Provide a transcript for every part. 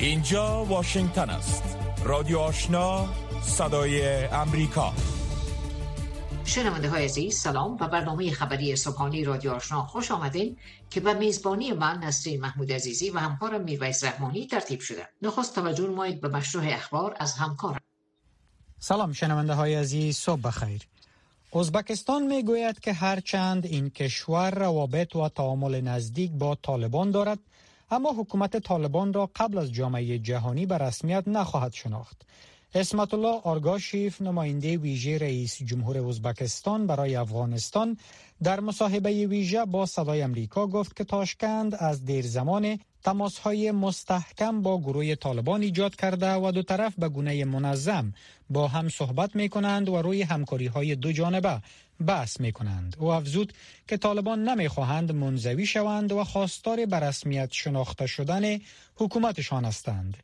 اینجا واشنگتن است. رادیو آشنا صدای امریکا. شنونده های عزیز سلام و برنامه خبری صبحانی رادیو آشنا خوش آمدین که به میزبانی من نسرین محمود عزیزی و همکارم میرویس رحمانی ترتیب شده. نخست توجه نمایید به مشروع اخبار از همکارم. سلام شنونده های عزیز صبح بخیر. ازبکستان می گوید که هرچند این کشور روابط و تعامل نزدیک با طالبان دارد اما حکومت طالبان را قبل از جامعه جهانی به رسمیت نخواهد شناخت. اسمت الله آرگاشیف نماینده ویژه رئیس جمهور ازبکستان برای افغانستان در مصاحبه ویژه با صدای امریکا گفت که تاشکند از دیر زمان های مستحکم با گروه طالبان ایجاد کرده و دو طرف به گونه منظم با هم صحبت می کنند و روی همکاری های دو جانبه بحث می کنند او افزود که طالبان نمی خواهند منزوی شوند و خواستار برسمیت شناخته شدن حکومتشان هستند.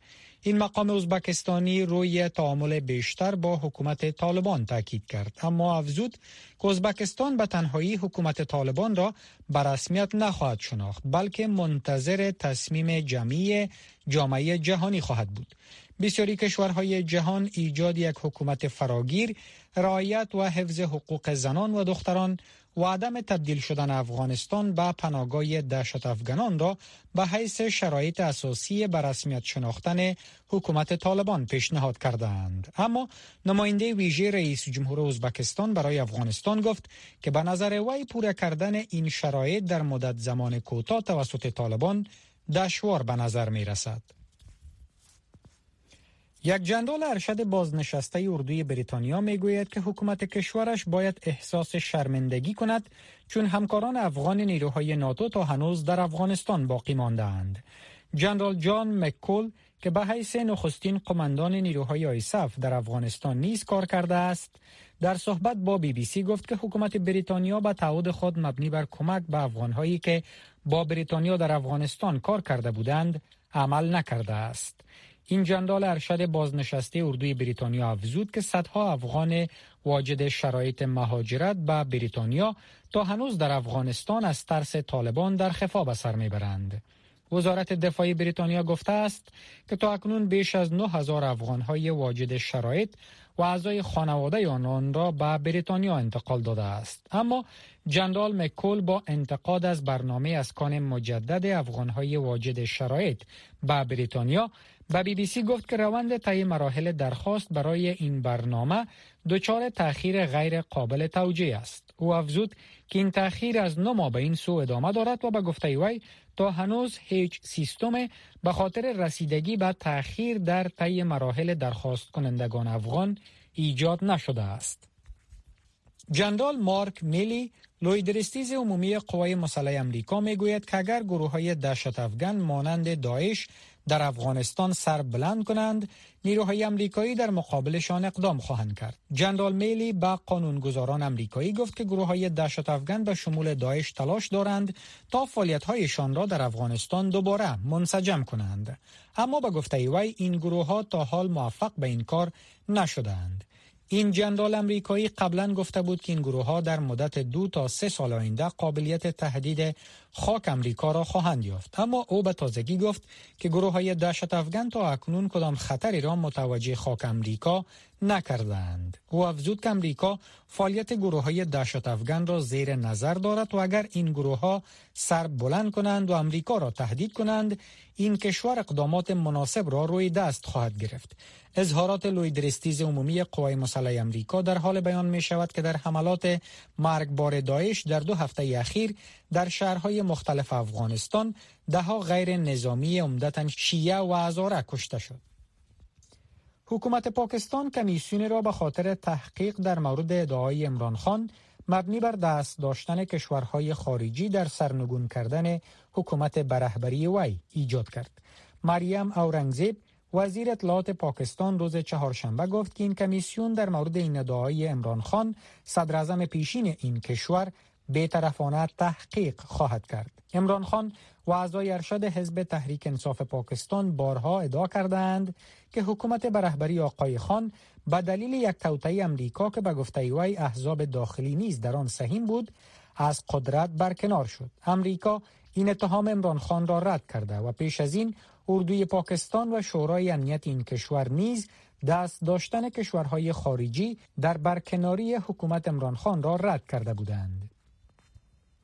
این مقام ازبکستانی روی تعامل بیشتر با حکومت طالبان تاکید کرد. اما افزود که ازبکستان به تنهایی حکومت طالبان را به رسمیت نخواهد شناخت بلکه منتظر تصمیم جمعی جامعه جهانی خواهد بود. بسیاری کشورهای جهان ایجاد یک حکومت فراگیر رعایت و حفظ حقوق زنان و دختران و عدم تبدیل شدن افغانستان به پناهگاه دهشت افغانان را به حیث شرایط اساسی به رسمیت شناختن حکومت طالبان پیشنهاد کردند اما نماینده ویژه رئیس جمهور ازبکستان برای افغانستان گفت که به نظر وی پوره کردن این شرایط در مدت زمان کوتاه توسط طالبان دشوار به نظر می رسد. یک جنرال ارشد بازنشسته اردوی بریتانیا می‌گوید که حکومت کشورش باید احساس شرمندگی کند چون همکاران افغان نیروهای ناتو تا هنوز در افغانستان باقی ماندهاند. جنرال جان مکول که به حیث نخستین قماندان نیروهای آیسف در افغانستان نیز کار کرده است در صحبت با بی بی سی گفت که حکومت بریتانیا به تعهد خود مبنی بر کمک به افغانهایی که با بریتانیا در افغانستان کار کرده بودند عمل نکرده است این جندال ارشد بازنشسته اردوی بریتانیا افزود که صدها افغان واجد شرایط مهاجرت به بریتانیا تا هنوز در افغانستان از ترس طالبان در خفا به سر می‌برند. وزارت دفاعی بریتانیا گفته است که تا اکنون بیش از 9000 افغان های واجد شرایط و اعضای خانواده آنان را به بریتانیا انتقال داده است اما جنرال مکول با انتقاد از برنامه از کان مجدد افغان های واجد شرایط به بریتانیا به بی بی سی گفت که روند طی مراحل درخواست برای این برنامه دچار تأخیر غیر قابل توجیه است. او افزود که این تأخیر از نو ماه به این سو ادامه دارد و به گفته وی تا هنوز هیچ سیستم به خاطر رسیدگی به تأخیر در طی مراحل درخواست کنندگان افغان ایجاد نشده است. جنرال مارک میلی لویدرستیز عمومی قوای مسلح امریکا می‌گوید که اگر گروه های دهشت افغان مانند داعش در افغانستان سر بلند کنند نیروهای امریکایی در مقابلشان اقدام خواهند کرد. جنرال میلی با قانونگذاران امریکایی گفت که گروه های دهشت افغان به شمول داعش تلاش دارند تا فعالیت هایشان را در افغانستان دوباره منسجم کنند. اما به گفته وی این گروه ها تا حال موفق به این کار نشدند این جنرال امریکایی قبلا گفته بود که این گروه ها در مدت دو تا سه سال آینده قابلیت تهدید خاک امریکا را خواهند یافت. اما او به تازگی گفت که گروه های دهشت افغان تا اکنون کدام خطری را متوجه خاک امریکا نکردند او افزود که امریکا فعالیت گروه های دهشت افغان را زیر نظر دارد و اگر این گروه ها سر بلند کنند و امریکا را تهدید کنند این کشور اقدامات مناسب را روی دست خواهد گرفت اظهارات لویدرستیز عمومی قوای مسلح امریکا در حال بیان می شود که در حملات مرگبار داعش در دو هفته اخیر در شهرهای مختلف افغانستان دهها غیر نظامی عمدتا شیعه و هزاره کشته شد. حکومت پاکستان کمیسیون را به خاطر تحقیق در مورد ادعای امران خان مبنی بر دست داشتن کشورهای خارجی در سرنگون کردن حکومت برهبری وی ایجاد کرد. مریم اورنگزیب وزیر اطلاعات پاکستان روز چهارشنبه گفت که این کمیسیون در مورد این ادعای امران خان صدر پیشین این کشور بیطرفانه تحقیق خواهد کرد. امران خان و اعضای ارشد حزب تحریک انصاف پاکستان بارها ادعا کردند که حکومت به رهبری آقای خان به دلیل یک توطئه امریکا که به گفته وی احزاب داخلی نیز در آن سهیم بود از قدرت برکنار شد. امریکا این اتهام امران خان را رد کرده و پیش از این اردوی پاکستان و شورای امنیت این کشور نیز دست داشتن کشورهای خارجی در برکناری حکومت امران خان را رد کرده بودند.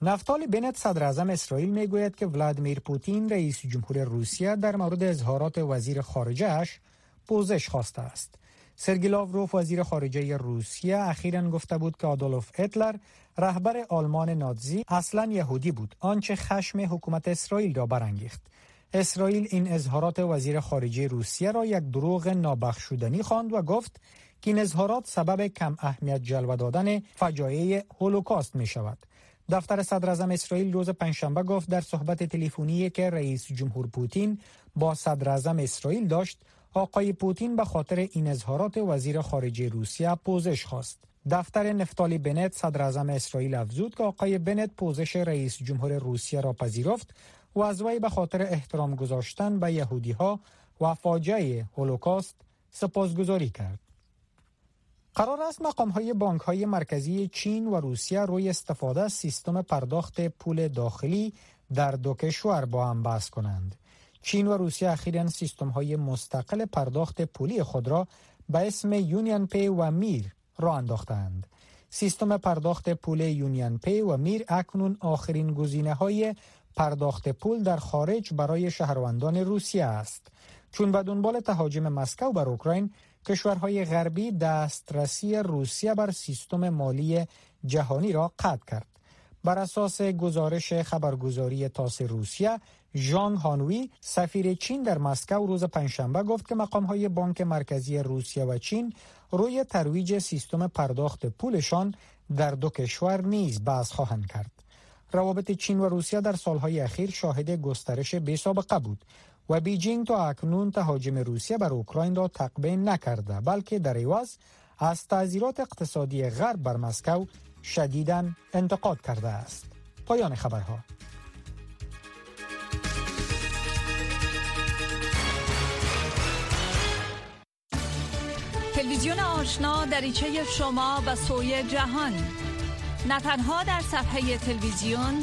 نفتال بنت صدر اعظم اسرائیل می گوید که ولادیمیر پوتین رئیس جمهور روسیه در مورد اظهارات وزیر خارجهش پوزش خواسته است. سرگی لاوروف وزیر خارجه روسیه اخیرا گفته بود که آدولف اتلر رهبر آلمان نازی اصلا یهودی بود آنچه خشم حکومت اسرائیل را برانگیخت اسرائیل این اظهارات وزیر خارجه روسیه را یک دروغ نابخشودنی خواند و گفت که این اظهارات سبب کم اهمیت جلوه دادن فجایع هولوکاست می شود. دفتر صدر اعظم اسرائیل روز پنجشنبه گفت در صحبت تلفنی که رئیس جمهور پوتین با صدر اعظم اسرائیل داشت آقای پوتین به خاطر این اظهارات وزیر خارجه روسیه پوزش خواست. دفتر نفتالی بنت صدر اعظم اسرائیل افزود که آقای بنت پوزش رئیس جمهور روسیه را پذیرفت و از وی به خاطر احترام گذاشتن به یهودی ها و فاجعه هولوکاست سپاسگزاری کرد. قرار است مقام های بانک های مرکزی چین و روسیه روی استفاده از سیستم پرداخت پول داخلی در دو کشور با هم بحث کنند. چین و روسیه اخیرا سیستم های مستقل پرداخت پولی خود را به اسم UnionPay و میر راه انداختند. سیستم پرداخت پول UnionPay و میر اکنون آخرین گزینه های پرداخت پول در خارج برای شهروندان روسیه است. چون به دنبال تهاجم مسکو بر اوکراین کشورهای غربی دسترسی روسیه بر سیستم مالی جهانی را قطع کرد. بر اساس گزارش خبرگزاری تاس روسیه ژانگ هانوی سفیر چین در مسکو روز پنجشنبه گفت که های بانک مرکزی روسیه و چین روی ترویج سیستم پرداخت پولشان در دو کشور نیز بحث خواهند کرد. روابط چین و روسیه در سالهای اخیر شاهد گسترش بی سابقه بود و بیجینگ تا اکنون تهاجم روسیه بر اوکراین را تقبیل نکرده بلکه در عوض از تعذیرات اقتصادی غرب بر مسکو شدیدا انتقاد کرده است. پایان خبرها تلویزیون آشنا دریچه شما و سوی جهان نه تنها در صفحه تلویزیون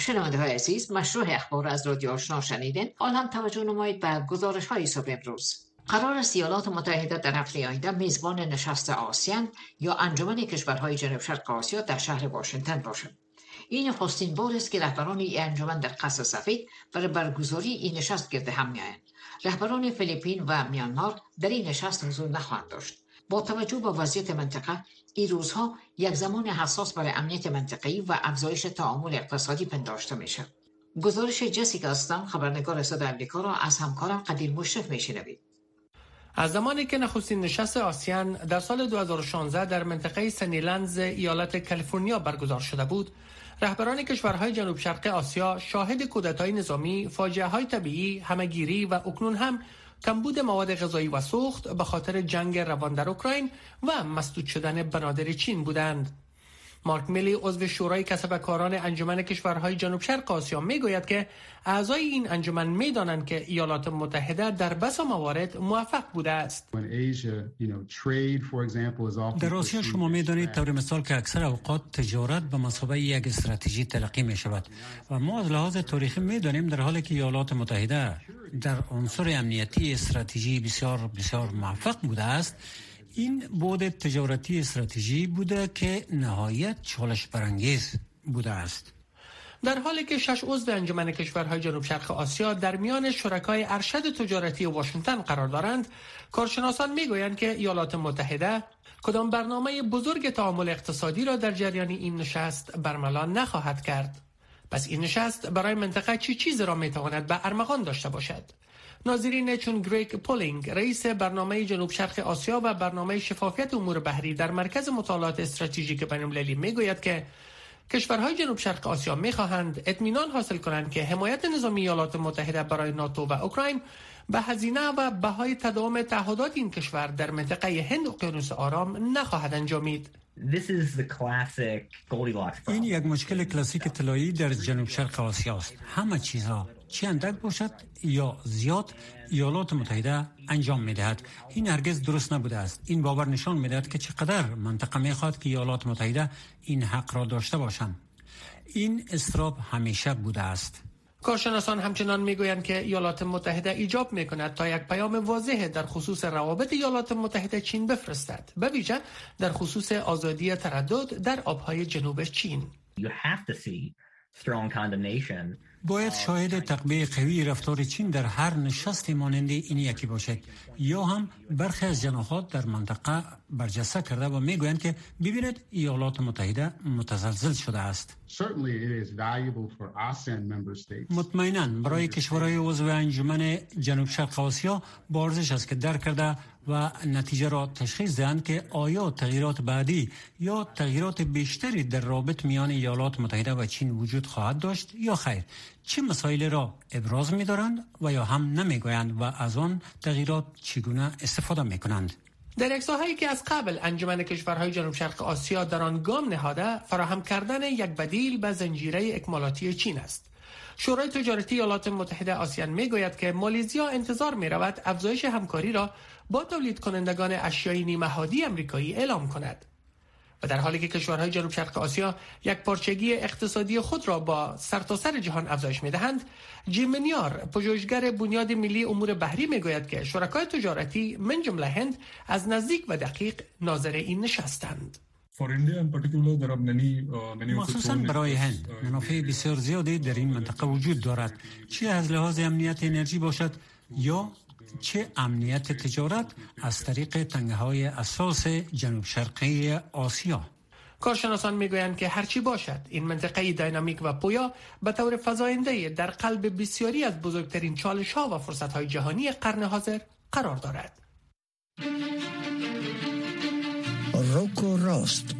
شنونده های عزیز مشروع اخبار از رادیو آشنا شنیدین. آن هم توجه نمایید به گزارش های صبح امروز. قرار است ایالات متحده در هفته آینده میزبان نشست آسیان یا انجمن کشورهای جنوب شرق آسیا در شهر واشنگتن باشد. این نخستین بار است که رهبران این انجمن در قصر سفید برای برگزاری این نشست گرد هم میآیند. رهبران فیلیپین و میانمار در این نشست حضور نخواهند داشت. با توجه به وضعیت منطقه این روزها یک زمان حساس برای امنیت منطقه‌ای و افزایش تعامل اقتصادی پنداشته میشه. گزارش جسیکا استان خبرنگار صدا امریکا را از همکارم قدیر مشرف میشنوید. از زمانی که نخستین نشست آسیان در سال 2016 در منطقه سنیلنز ایالت کالیفرنیا برگزار شده بود رهبران کشورهای جنوب شرق آسیا شاهد کودتای نظامی، فاجعه های طبیعی، همگیری و اکنون هم کمبود مواد غذایی و سوخت به خاطر جنگ روان در اوکراین و مسدود شدن بنادر چین بودند. مارک میلی عضو شورای کسب کاران انجمن کشورهای جنوب شرق آسیا می‌گوید که اعضای این انجمن می‌دانند که ایالات متحده در بس موارد موفق بوده است. در آسیا شما می‌دانید طور مثال که اکثر اوقات تجارت به مسابقه یک استراتژی تلقی می شود و ما از لحاظ تاریخی می‌دانیم در حالی که ایالات متحده در عنصر امنیتی استراتژی بسیار بسیار موفق بوده است. این بود تجارتی استراتژی بوده که نهایت چالش برانگیز بوده است. در حالی که شش عضو انجمن کشورهای جنوب شرق آسیا در میان شرکای ارشد تجارتی واشنگتن قرار دارند کارشناسان می‌گویند که ایالات متحده کدام برنامه بزرگ تعامل اقتصادی را در جریان این نشست برملا نخواهد کرد. پس این نشست برای منطقه چی چیز را می‌تواند به ارمغان داشته باشد؟ ناظرین چون گریگ پولینگ رئیس برنامه جنوب شرق آسیا و برنامه شفافیت امور بحری در مرکز مطالعات استراتژیک بین‌المللی می‌گوید که کشورهای جنوب شرق آسیا می‌خواهند اطمینان حاصل کنند که حمایت نظامی ایالات متحده برای ناتو و اوکراین به هزینه و بهای تداوم تعهدات این کشور در منطقه هند اقیانوس آرام نخواهد انجامید. این یک مشکل کلاسیک طلایی در جنوب شرق آسیا است. همه چیزها چی اندک باشد یا زیاد ایالات متحده انجام می‌دهد. این هرگز درست نبوده است. این باور نشان می‌دهد که چقدر منطقه می‌خواد که ایالات متحده این حق را داشته باشند. این استراب همیشه بوده است. کارشناسان همچنان می‌گویند که ایالات متحده ایجاب می کند تا یک پیام واضح در خصوص روابط ایالات متحده چین بفرستد. به ویژه در خصوص آزادی تردد در آبهای جنوب چین. باید شاهد تقبیه قوی رفتار چین در هر نشست مانند این یکی باشد یا هم برخی از جناحات در منطقه برجسته کرده و می‌گویند که ببینید ایالات متحده متزلزل شده است. مطمئنا برای کشورهای عضو انجمن جنوب شرق آسیا بارزش است که در کرده و نتیجه را تشخیص دهند که آیا تغییرات بعدی یا تغییرات بیشتری در رابط میان ایالات متحده و چین وجود خواهد داشت یا خیر؟ چه مسائل را ابراز می دارند و یا هم نمی گویند و از آن تغییرات چگونه استفاده می کنند در یک ساحه‌ای که از قبل انجمن کشورهای جنوب شرق آسیا در آن گام نهاده فراهم کردن یک بدیل به زنجیره اکمالاتی چین است. شورای تجارتی ایالات متحده آسیان می گوید که مالیزیا انتظار می رود افزایش همکاری را با تولید کنندگان اشیای نیمهادی امریکایی اعلام کند. و در حالی که کشورهای جنوب شرق آسیا یک پارچگی اقتصادی خود را با سرتاسر سر جهان افزایش می‌دهند جیم منیار پژوهشگر بنیاد ملی امور بحری می‌گوید که شرکای تجارتی من جمله هند از نزدیک و دقیق ناظر این نشستند. مخصوصا برای هند. منافع بسیار زیادی در این منطقه وجود دارد. چه از لحاظ امنیت انرژی باشد یا چه امنیت تجارت از طریق تنگه های اساس جنوب شرقی آسیا؟ کارشناسان می‌گویند که هرچی باشد این منطقه دینامیک و پویا به طور فضاینده در قلب بسیاری از بزرگترین چالش ها و فرصت های جهانی قرن حاضر قرار دارد. روکو راست.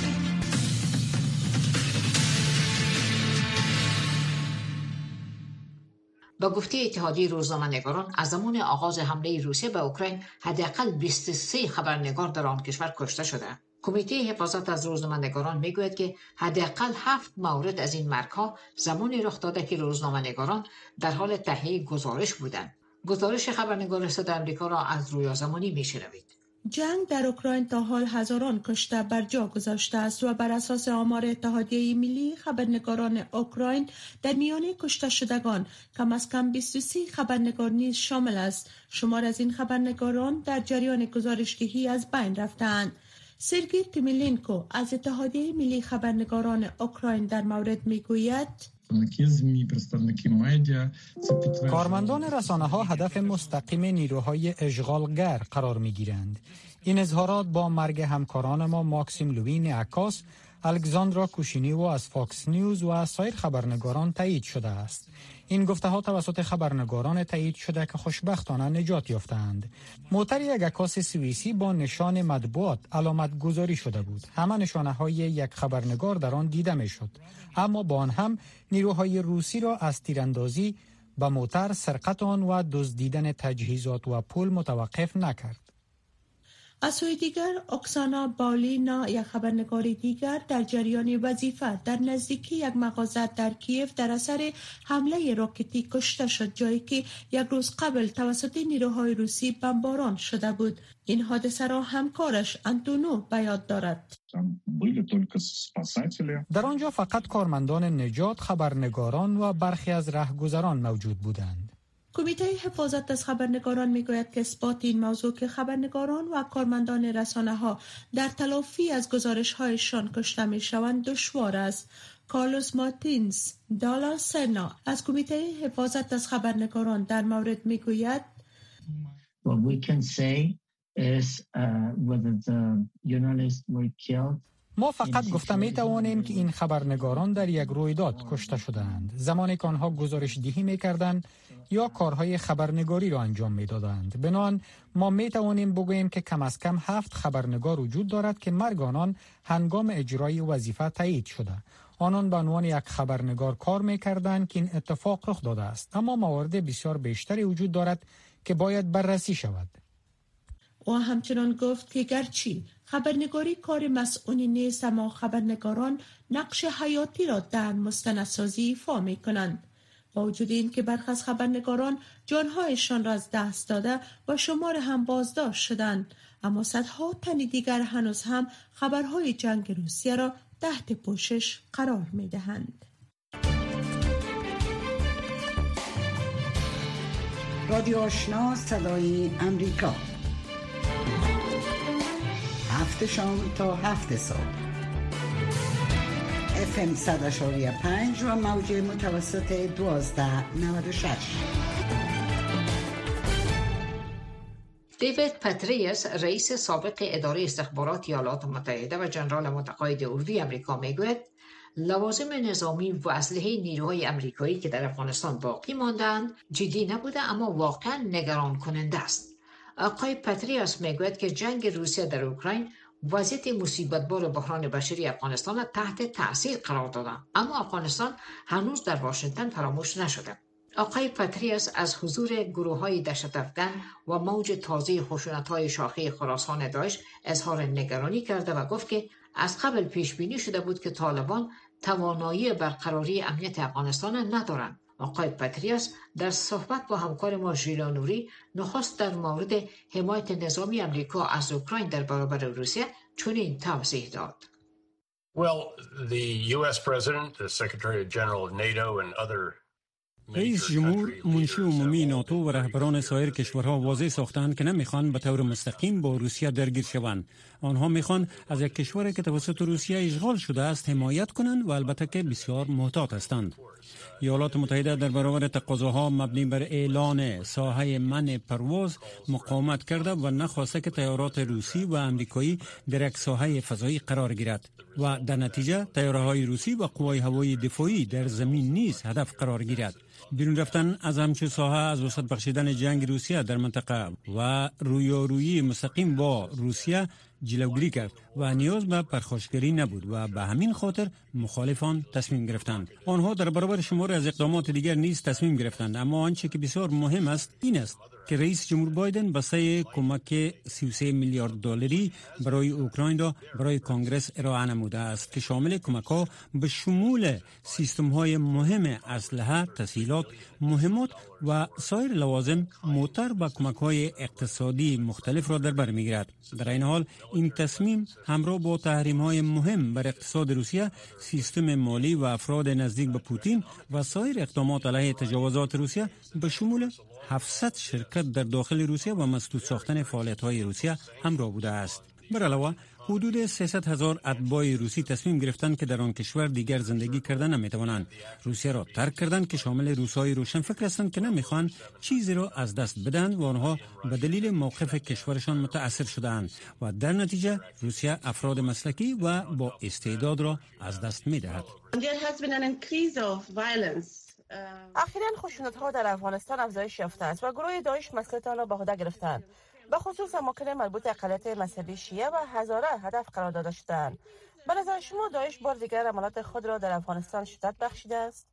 با گفته اتحادیه روزنامه‌نگاران از زمان آغاز حمله روسیه به اوکراین حداقل 23 خبرنگار در آن کشور کشته شده. کمیته حفاظت از روزنامه‌نگاران می‌گوید که حداقل هفت مورد از این مرگها زمانی رخ داده که روزنامه‌نگاران در حال تهیه گزارش بودند. گزارش خبرنگار صدا آمریکا را از رویا زمانی میشنوید. جنگ در اوکراین تا حال هزاران کشته بر جا گذاشته است و بر اساس آمار اتحادیه ملی خبرنگاران اوکراین در میان کشته شدگان کم از کم 23 خبرنگار نیز شامل است. شمار از این خبرنگاران در جریان گزارشگیری از بین رفتند سرگی تیمیلینکو از اتحادیه ملی خبرنگاران اوکراین در مورد می‌گوید کارمندان رسانه ها هدف مستقیم نیروهای اشغالگر قرار می گیرند. این اظهارات با مرگ همکاران ما ماکسیم لوین عکاس، الکساندرا کوشینیو از فاکس نیوز و از سایر خبرنگاران تایید شده است. این گفته ها توسط خبرنگاران تایید شده که خوشبختانه نجات یافتند. موتر یک عکاس سوئیسی با نشان مطبوعات علامت گذاری شده بود. همه نشانه های یک خبرنگار در آن دیده می شد. اما با آن هم نیروهای روسی را از تیراندازی به موتر سرقت آن و دزدیدن تجهیزات و پول متوقف نکرد. از سوی دیگر اکسانا بالینا یک خبرنگار دیگر در جریان وظیفه. در نزدیکی یک مغازه در کیف در اثر حمله راکتی کشته شد جایی که یک روز قبل توسط نیروهای روسی بمباران شده بود. این حادثه را همکارش انتونو به یاد دارد. در آنجا فقط کارمندان نجات خبرنگاران و برخی از رهگذران موجود بودند. کمیته حفاظت از خبرنگاران می‌گوید که اثبات این موضوع که خبرنگاران و کارمندان رسانه ها در تلافی از گزارش هایشان کشته می شوند دشوار است. کارلوس مارتینز دالا سرنا از کمیته حفاظت از خبرنگاران در مورد می‌گوید uh, ما فقط گفته می توانیم که این خبرنگاران در یک رویداد کشته شدند زمانی که آنها گزارش دهی می کردند یا کارهای خبرنگاری را انجام می دادند بنان ما می توانیم بگوییم که کم از کم هفت خبرنگار وجود دارد که مرگ آنان هنگام اجرای وظیفه تایید شده. آنان به عنوان یک خبرنگار کار می کردند که این اتفاق رخ داده است. اما موارد بسیار بیشتری وجود دارد که باید بررسی شود. او همچنان گفت که گرچی خبرنگاری کار مسئولی نیست اما خبرنگاران نقش حیاتی را در مستندسازی ایفا می کنند با وجود این که برخی از خبرنگاران جانهایشان را از دست داده و شمار هم بازداشت شدند اما صدها تن دیگر هنوز هم خبرهای جنگ روسیه را تحت پوشش قرار می دهند. رادیو آشنا صدای امریکا هفت شام تا هفت صبح. FM 100.5 و موج متوسط 1296 دیوید پتریس رئیس سابق اداره استخبارات ایالات متحده و جنرال متقاعد اردوی امریکا می‌گوید لوازم نظامی و اسلحه نیروهای امریکایی که در افغانستان باقی ماندند جدی نبوده اما واقعا نگران کننده است. آقای پتریاس می‌گوید که جنگ روسیه در اوکراین وضعیت مصیبت بار بحران بشری افغانستان تحت تاثیر قرار دادند. اما افغانستان هنوز در واشنگتن فراموش نشده. آقای پتریاس از حضور گروه های دشت افغان و موج تازه خشونت های شاخه خراسان داعش اظهار نگرانی کرده و گفت که از قبل پیش بینی شده بود که طالبان توانایی برقراری امنیت افغانستان ندارند. آقای پتریاس در صحبت با همکار ما ژیلا نخست در مورد حمایت نظامی امریکا از اوکراین در برابر روسیه چنین توضیح داد Well, the U.S. President, the Secretary General of NATO and other رئیس جمهور منشی عمومی ناتو و رهبران سایر کشورها واضح ساختند که نمی‌خوان به طور مستقیم با روسیه درگیر شوند آنها می‌خوان از یک کشور که توسط روسیه اشغال شده است حمایت کنند و البته که بسیار محتاط هستند. ایالات متحده در برابر تقاضاها مبنی بر اعلان ساحه من پرواز مقاومت کرده و نخواسته که تیارات روسی و امریکایی در یک ساحه فضایی قرار گیرد و در نتیجه تیاره روسی و قوای هوایی دفاعی در زمین نیز هدف قرار گیرد. بیرون رفتن از همچه ساحه از وسط بخشیدن جنگ روسیه در منطقه و رویارویی مستقیم با روسیه جلوگیری کرد و نیاز به پرخاشگری نبود و به همین خاطر مخالفان تصمیم گرفتند. آنها در برابر شمار از اقدامات دیگر نیز تصمیم گرفتند اما آنچه که بسیار مهم است این است که رئیس جمهور بایدن بسته کمک 33 میلیارد دلاری برای اوکراین را برای کنگرس ارائه نموده است که شامل کمک ها به شمول سیستم های مهم اسلحه، تسهیلات، مهمات و سایر لوازم موتر و کمک های اقتصادی مختلف را در بر می‌گیرد. در این حال این تصمیم همراه با تحریم های مهم بر اقتصاد روسیه، سیستم مالی و افراد نزدیک به پوتین و سایر اقدامات علیه تجاوزات روسیه به شمول 700 شرکت در داخل روسیه و مسدود ساختن فعالیت های روسیه همراه بوده است. بر علاوه حدود 300 هزار اتباع روسی تصمیم گرفتند که در آن کشور دیگر زندگی کردن نمی‌توانند روسیه را ترک کردند که شامل روسای روشن فکر هستند که نمی‌خوان چیزی را از دست بدن و آنها به دلیل موقف کشورشان متاثر شدهاند و در نتیجه روسیه افراد مسلکی و با استعداد را از دست می‌دهد اخیرا خشونت ها در افغانستان افزایش یافته است و گروه داعش مسئولیت آن را به عهده گرفتند. به خصوص اماکن مربوط اقلیت مذهبی شیعه و هزاره هدف قرار داده شدند. به نظر شما داعش بار دیگر عملات خود را در افغانستان شدت بخشیده است؟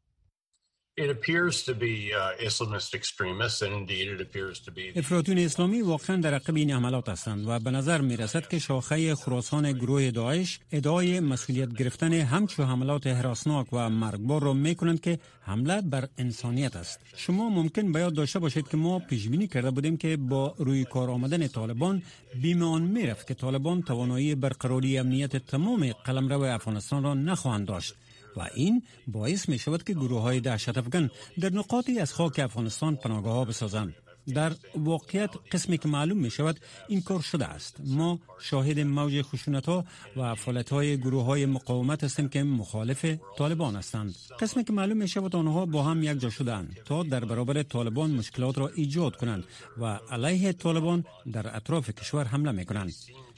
افراطون اسلامی واقعا در عقب این عملات هستند و به نظر می رسد که شاخه خراسان گروه داعش ادعای مسئولیت گرفتن همچو حملات حراسناک و مرگبار را می کنند که حمله بر انسانیت است. شما ممکن به یاد داشته باشید که ما پیش بینی کرده بودیم که با روی کار آمدن طالبان بیم آن می رفت که طالبان توانایی برقراری امنیت تمام قلمرو افغانستان را نخواهند داشت. و این باعث می شود که گروه های دهشت افغان در نقاطی از خاک افغانستان پناهگاه ها بسازند. در واقعیت قسمی که معلوم می شود این کار شده است. ما شاهد موج خشونت ها و فعالیت های گروه های مقاومت هستیم که مخالف طالبان هستند. قسمی که معلوم می شود آنها با هم یک جا شدند تا در برابر طالبان مشکلات را ایجاد کنند و علیه طالبان در اطراف کشور حمله می کنند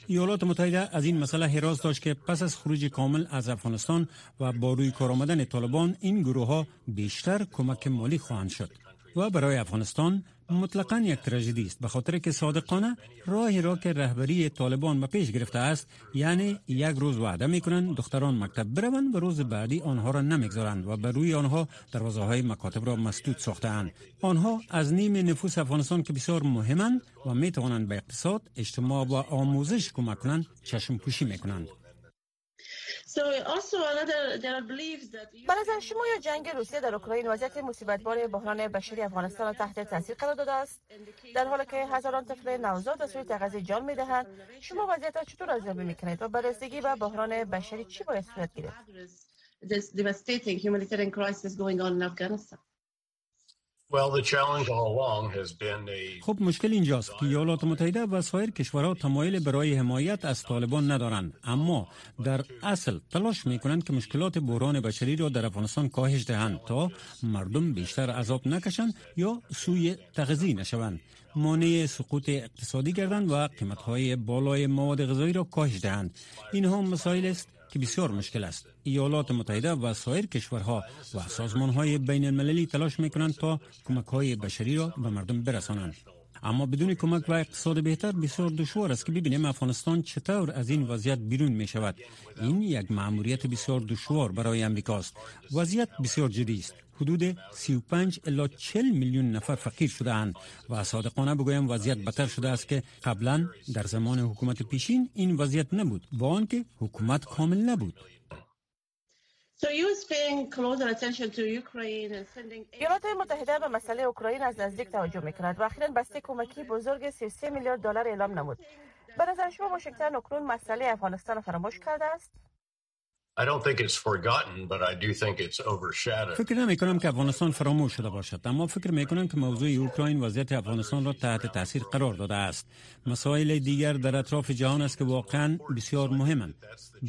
ایالات متحده از این مسئله حراس داشت که پس از خروج کامل از افغانستان و با روی کار آمدن طالبان این گروه ها بیشتر کمک مالی خواهند شد و برای افغانستان مطلقا یک تراژدی است. به خاطر که صادقانه راهی را که رهبری طالبان به پیش گرفته است یعنی یک روز وعده می‌کنند دختران مکتب بروند و روز بعدی آنها را نمی‌گذارند و بر روی آنها دروازه های مکاتب را مسدود ساختهاند. آنها از نیم نفوس افغانستان که بسیار مهمند و می توانند به اقتصاد اجتماع و آموزش کمک کنند چشم پوشی می‌کنند. به نظر شما یا جنگ روسیه در اوکراین وضعیت مصیبتبار بحران بشری افغانستان را تحت تاثیر قرار داده است؟ در حالی که هزاران طفل نوزاد به سوی تغذیه جان می‌دهند شما وضعیت را چطور ارزیابی می‌کنید و بررسیگی به بحران بشری چی باید صورت گیرد خب مشکل اینجاست. که ایالات متحده و سایر کشورها تمایل برای حمایت از طالبان ندارند. اما در اصل تلاش می کنند که مشکلات بحران بشری را در افغانستان کاهش دهند تا مردم بیشتر عذاب نکشند یا سوی تغذیه نشوند. مانع سقوط اقتصادی گردند و قیمتهای بالای مواد غذایی را کاهش دهند. اینها مسائل است که بسیار مشکل است. ایالات متحده و سایر کشورها و سازمان های بین المللی تلاش می کنند تا کمک های بشری را به مردم برسانند. اما بدون کمک و اقتصاد بهتر بسیار دشوار است که ببینیم افغانستان چطور از این وضعیت بیرون می شود این یک مأموریت بسیار دشوار برای امریکاست وضعیت بسیار جدی است. حدود 35 الا 40 میلیون نفر فقیر شده اند و صادقانه بگویم وضعیت بدتر شده است که قبلا در زمان حکومت پیشین این وضعیت نبود با آنکه حکومت کامل نبود. ایالات متحده به مسئله اوکراین از نزدیک توجه می‌کند و اخیرا بسته کمکی بزرگ 33 میلیارد دلار اعلام نمود. به نظر شما واشنگتن اکنون مسئله افغانستان فراموش کرده است؟ فکر نمی کنم که افغانستان فراموش شده باشد اما فکر می کنم که موضوع اوکراین وضعیت افغانستان را تحت تاثیر قرار داده است. مسائل دیگر در اطراف جهان است که واقعا بسیار مهمند.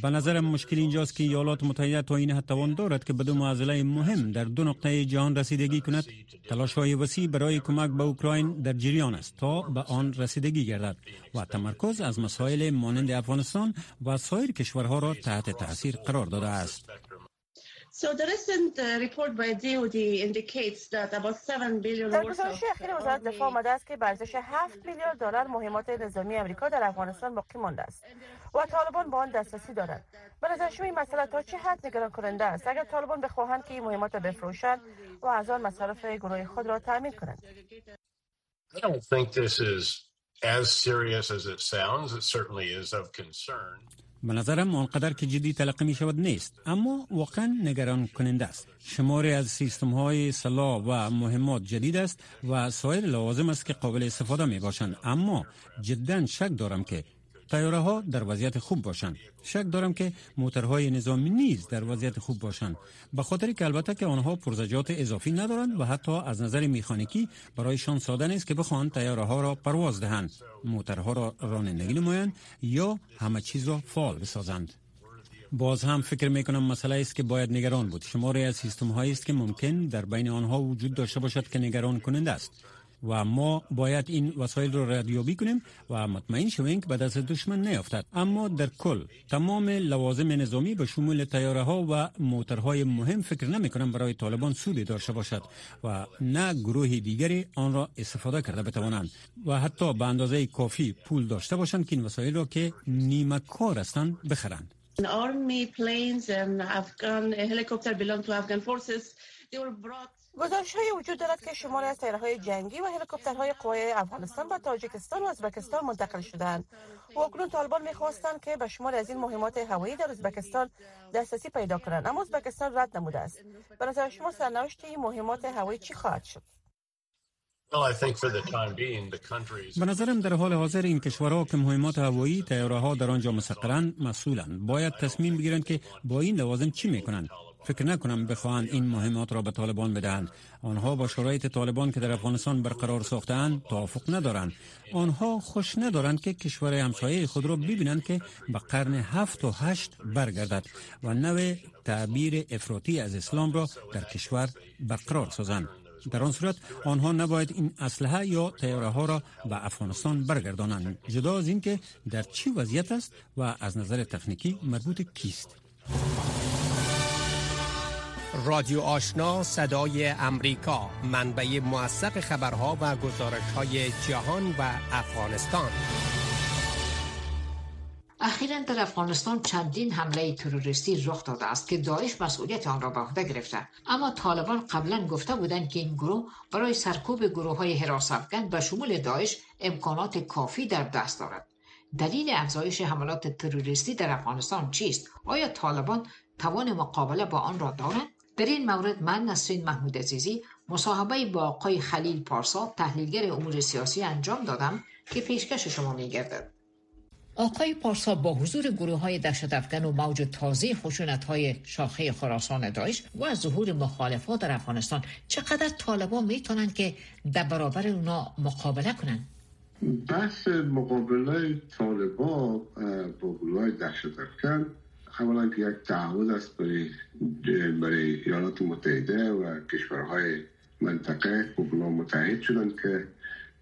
به نظرم مشکل اینجاست که ایالات متحده تا این حد توان دارد که به دو معضله مهم در دو نقطه جهان رسیدگی کند. تلاش های وسیع برای کمک به اوکراین در جریان است تا به آن رسیدگی گردد و تمرکز از مسائل مانند افغانستان و سایر کشورها را تحت تاثیر قرار داده است در گزارش اخیر وزارت دفاع آمده است که ارزش 7 میلیارد دلار مهمات نظامی امریکا در افغانستان باقی مانده است و طالبان با آن دسترسی دارند به نظر شما این مسئله تا چه حد نگران کننده است اگر طالبان بخواهند که این مهمات بفروشند و از آن مصارف گروه خود را تامین کنند as serious as it sounds. It certainly is of concern. به نظرم آنقدر که جدی تلقی می شود نیست. اما واقعا نگران کننده است. شماری از سیستم های سلاح و مهمات جدید است و سایر لوازم است که قابل استفاده می باشند اما جدا شک دارم که تیاره ها در وضعیت خوب باشند. شک دارم که موترهای نظامی نیز در وضعیت خوب باشند. به خاطر که البته که آنها پرزجات اضافی ندارند و حتی از نظر میخانیکی برایشان ساده نیست که بخواهند تیاره ها را پرواز دهند. موترها را رانندگی نمایند یا همه چیز را فعال بسازند. باز هم فکر می کنم مسئله است که باید نگران بود. شماری از سیستم هایی است که ممکن در بین آنها وجود داشته باشد که نگران کننده است. و ما باید این وسایل را ردیابی کنیم و مطمئن شویم که به دست دشمن نیفتد اما در کل تمام لوازم نظامی به شمول تیاره ها و موترهای مهم فکر نمی کنم برای طالبان سودی داشته باشد و نه گروه دیگری آن را استفاده کرده بتوانند. و حتی به اندازه کافی پول داشته باشند که این وسایل را که نیمه کار هستند بخرند. Army planes and Afghan helicopter belong to Afghan forces. They were brought گزارش های وجود دارد که شماری از های جنگی و هلیکوپترهای قوای افغانستان به تاجیکستان و ازبکستان منتقل شدند و اکنون طالبان می‌خواستند که به شمار از این مهمات هوایی در ازبکستان دسترسی پیدا کنند اما ازبکستان رد نموده است. به نظر شما سرنوشت این مهمات هوایی چی خواهد شد؟ به نظرم در حال حاضر این کشورها که مهمات هوایی تیاره ها در آنجا مسقرند مسئولند باید تصمیم بگیرند که با این لوازم چی می‌کنند. فکر نکنم بخواهند این مهمات را به طالبان بدهند. آنها با شرایط طالبان که در افغانستان برقرار ساختند توافق ندارند. آنها خوش ندارند که کشور همسایه خود را ببینند که به قرن هفت و هشت برگردد و نوع تعبیر افراطی از اسلام را در کشور برقرار سازند. در آن صورت آنها نباید این اسلحه یا تیاره ها را به افغانستان برگردانند. جدا از اینکه در چی وضعیت است و از نظر تکنیکی مربوط کیست؟ رادیو آشنا صدای امریکا. منبع موثق خبرها و گزارش های جهان و افغانستان. اخیرا در افغانستان چندین حمله تروریستی رخ داده است که داعش مسئولیت آن را به عهده گرفته. اما طالبان قبلا گفته بودند که این گروه برای سرکوب گروه های حراس افغان به شمول داعش امکانات کافی در دست دارد. دلیل افزایش حملات تروریستی در افغانستان چیست؟ آیا طالبان توان مقابله با آن را دارند؟ در این مورد من نسرین محمود عزیزی مصاحبه با آقای خلیل پارسا تحلیلگر امور سیاسی انجام دادم که پیشکش شما میگردد. آقای پارسا با حضور گروه های دشت افغان و موج تازه خشونت های شاخه خراسان داعش و ظهور مخالفات در افغانستان چقدر طالبان می‌تونن که در برابر اونا مقابله کنند بحث مقابله طالبان با گروه های دشت افغان که یک تعهد است برای برای ایالات متحده و کشورهای منطقه و متحد شدن که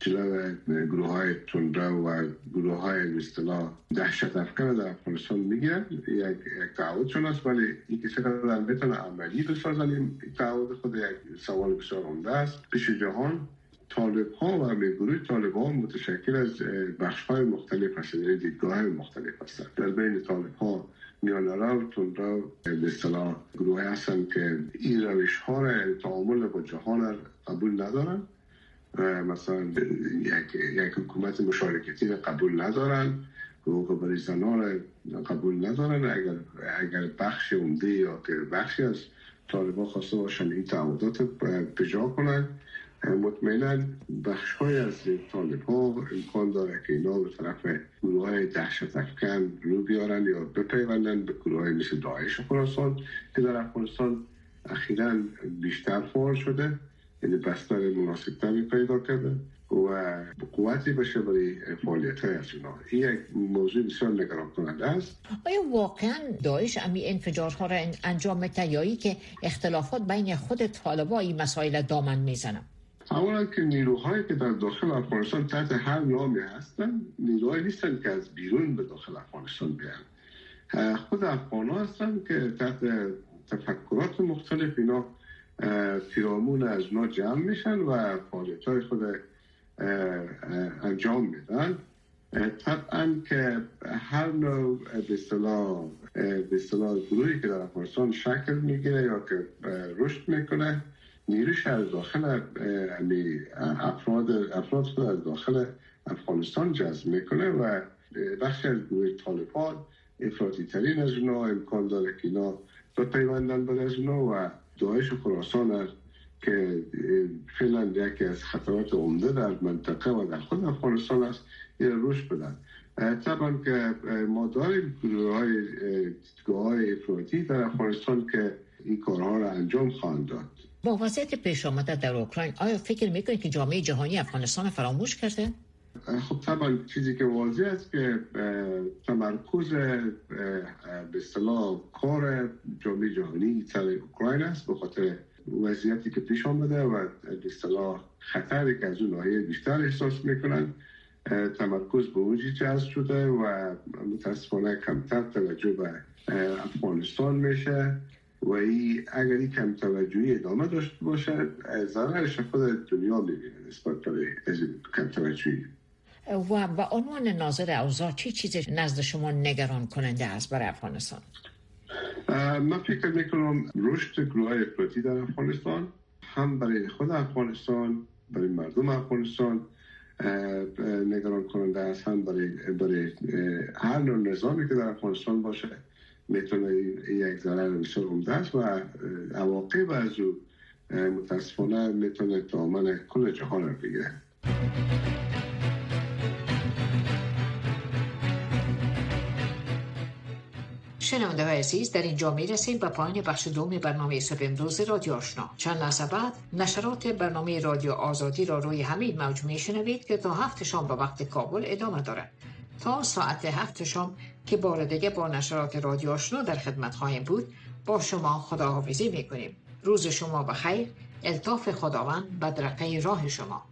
جلو گروه های تندره و گروه های اصطلاح دهشت افکن در افغانستان می‌گیرن. یک, یک تعهدشون است ولی اینکه چقدر بتونه عملی بسازن این تعهد خود یک سوال بسیار عمده است. پیش جهان طالب ها و گروه طالب ها متشکل از بخش های مختلف هست یعنی دیدگاه های مختلف هستند. در بین طالب ها میانه رو تندرو به اصطلاح گروه هستند که این روش ها را تعامل با جهان قبول ندارن مثلا یک, یک حکومت مشارکتی را قبول ندارن حقوق برای زنان را قبول ندارن. اگر, اگر بخش عمده یا بخشی از طالبان خواسته باشن این تعهدات بجا کنن مطمئنا بخش های از طالب ها امکان داره که اینا به طرف گروه های دهشت افکن رو بیارن یا بپیوندن به گروه های مثل داعش خراسان که در افغانستان اخیرا بیشتر فعال شده یعنی بستر مناسبتری پیدا کرده و قوتی بشه برای فعالیت های از این یک موضوع بسیار نگران کننده است. آیا واقعا داعش امی انفجارها را انجام یا که اختلافات بین خود طالبا این مسائل دامن می‌زنن اولا که نیروهایی که در داخل افغانستان تحت هر نامی هستن نیروهایی نیستن که از بیرون به داخل افغانستان بیان. خود افغان ها که تحت تفکرات مختلف اینا پیرامون از اونا جمع میشن و فعالیت های خود انجام میدن. طبعا که هر نوع به اصطلاح گروهی که در افغانستان شکل می‌گیره یا که رشد می‌کنه نیروش از داخل یعنی افراد افراد خود از داخل افغانستان جذب می‌کنه و بخشی از گروه طالبان افراطی ترین از اونا امکان داره که اینا پیوندن به از اونا و داعش خراسان است که فعلا یکی از خطرات عمده در منطقه و در خود افغانستان است این روش بدن. طبعا که ما داریم گروه های افراطی در افغانستان که این کارها را انجام خواهند داد. با وضعیت پیش آمده در اوکراین آیا فکر می‌کنید که جامعه جهانی افغانستان فراموش کرده؟ خب طبعا چیزی که واضح است که تمرکز به اصطلاح کار جامعه جهانی سر اوکراین است به خاطر وضعیتی که پیش آمده و به اصطلاح خطری که از اون ناحیه بیشتر احساس می‌کنن تمرکز به اونجی جذب شده و متاسفانه کمتر توجه به افغانستان میشه و ای اگر این کم توجهی ادامه داشته باشد ضررش خود دنیا می‌بینه نسبت به کم توجهی. و به عنوان ناظر اوضاع چی چیز نزد شما نگران کننده است برای افغانستان؟ من فکر می‌کنم رشد گروه افراطی در افغانستان هم برای خود افغانستان برای مردم افغانستان نگران کننده است هم برای, برای هر نوع نظامی که در افغانستان باشه می‌تونه یک ضرر بسیار عمده و عواقب از او متاسفانه می‌تونه دامن کل جهان رو بگیره. شنونده های عزیز در اینجا می رسیم به پایان بخش دوم برنامه صبح امروز رادیو آشنا. چند لحظه بعد نشرات برنامه رادیو آزادی را روی همین موج می شنوید که تا هفت شام به وقت کابل ادامه دارد. تا ساعت هفت شام که بار دیگه با نشرات رادیو آشنا در خدمت خواهیم بود با شما خداحافظی می کنیم روز شما بخیر. الطاف خداوند بدرقه راه شما.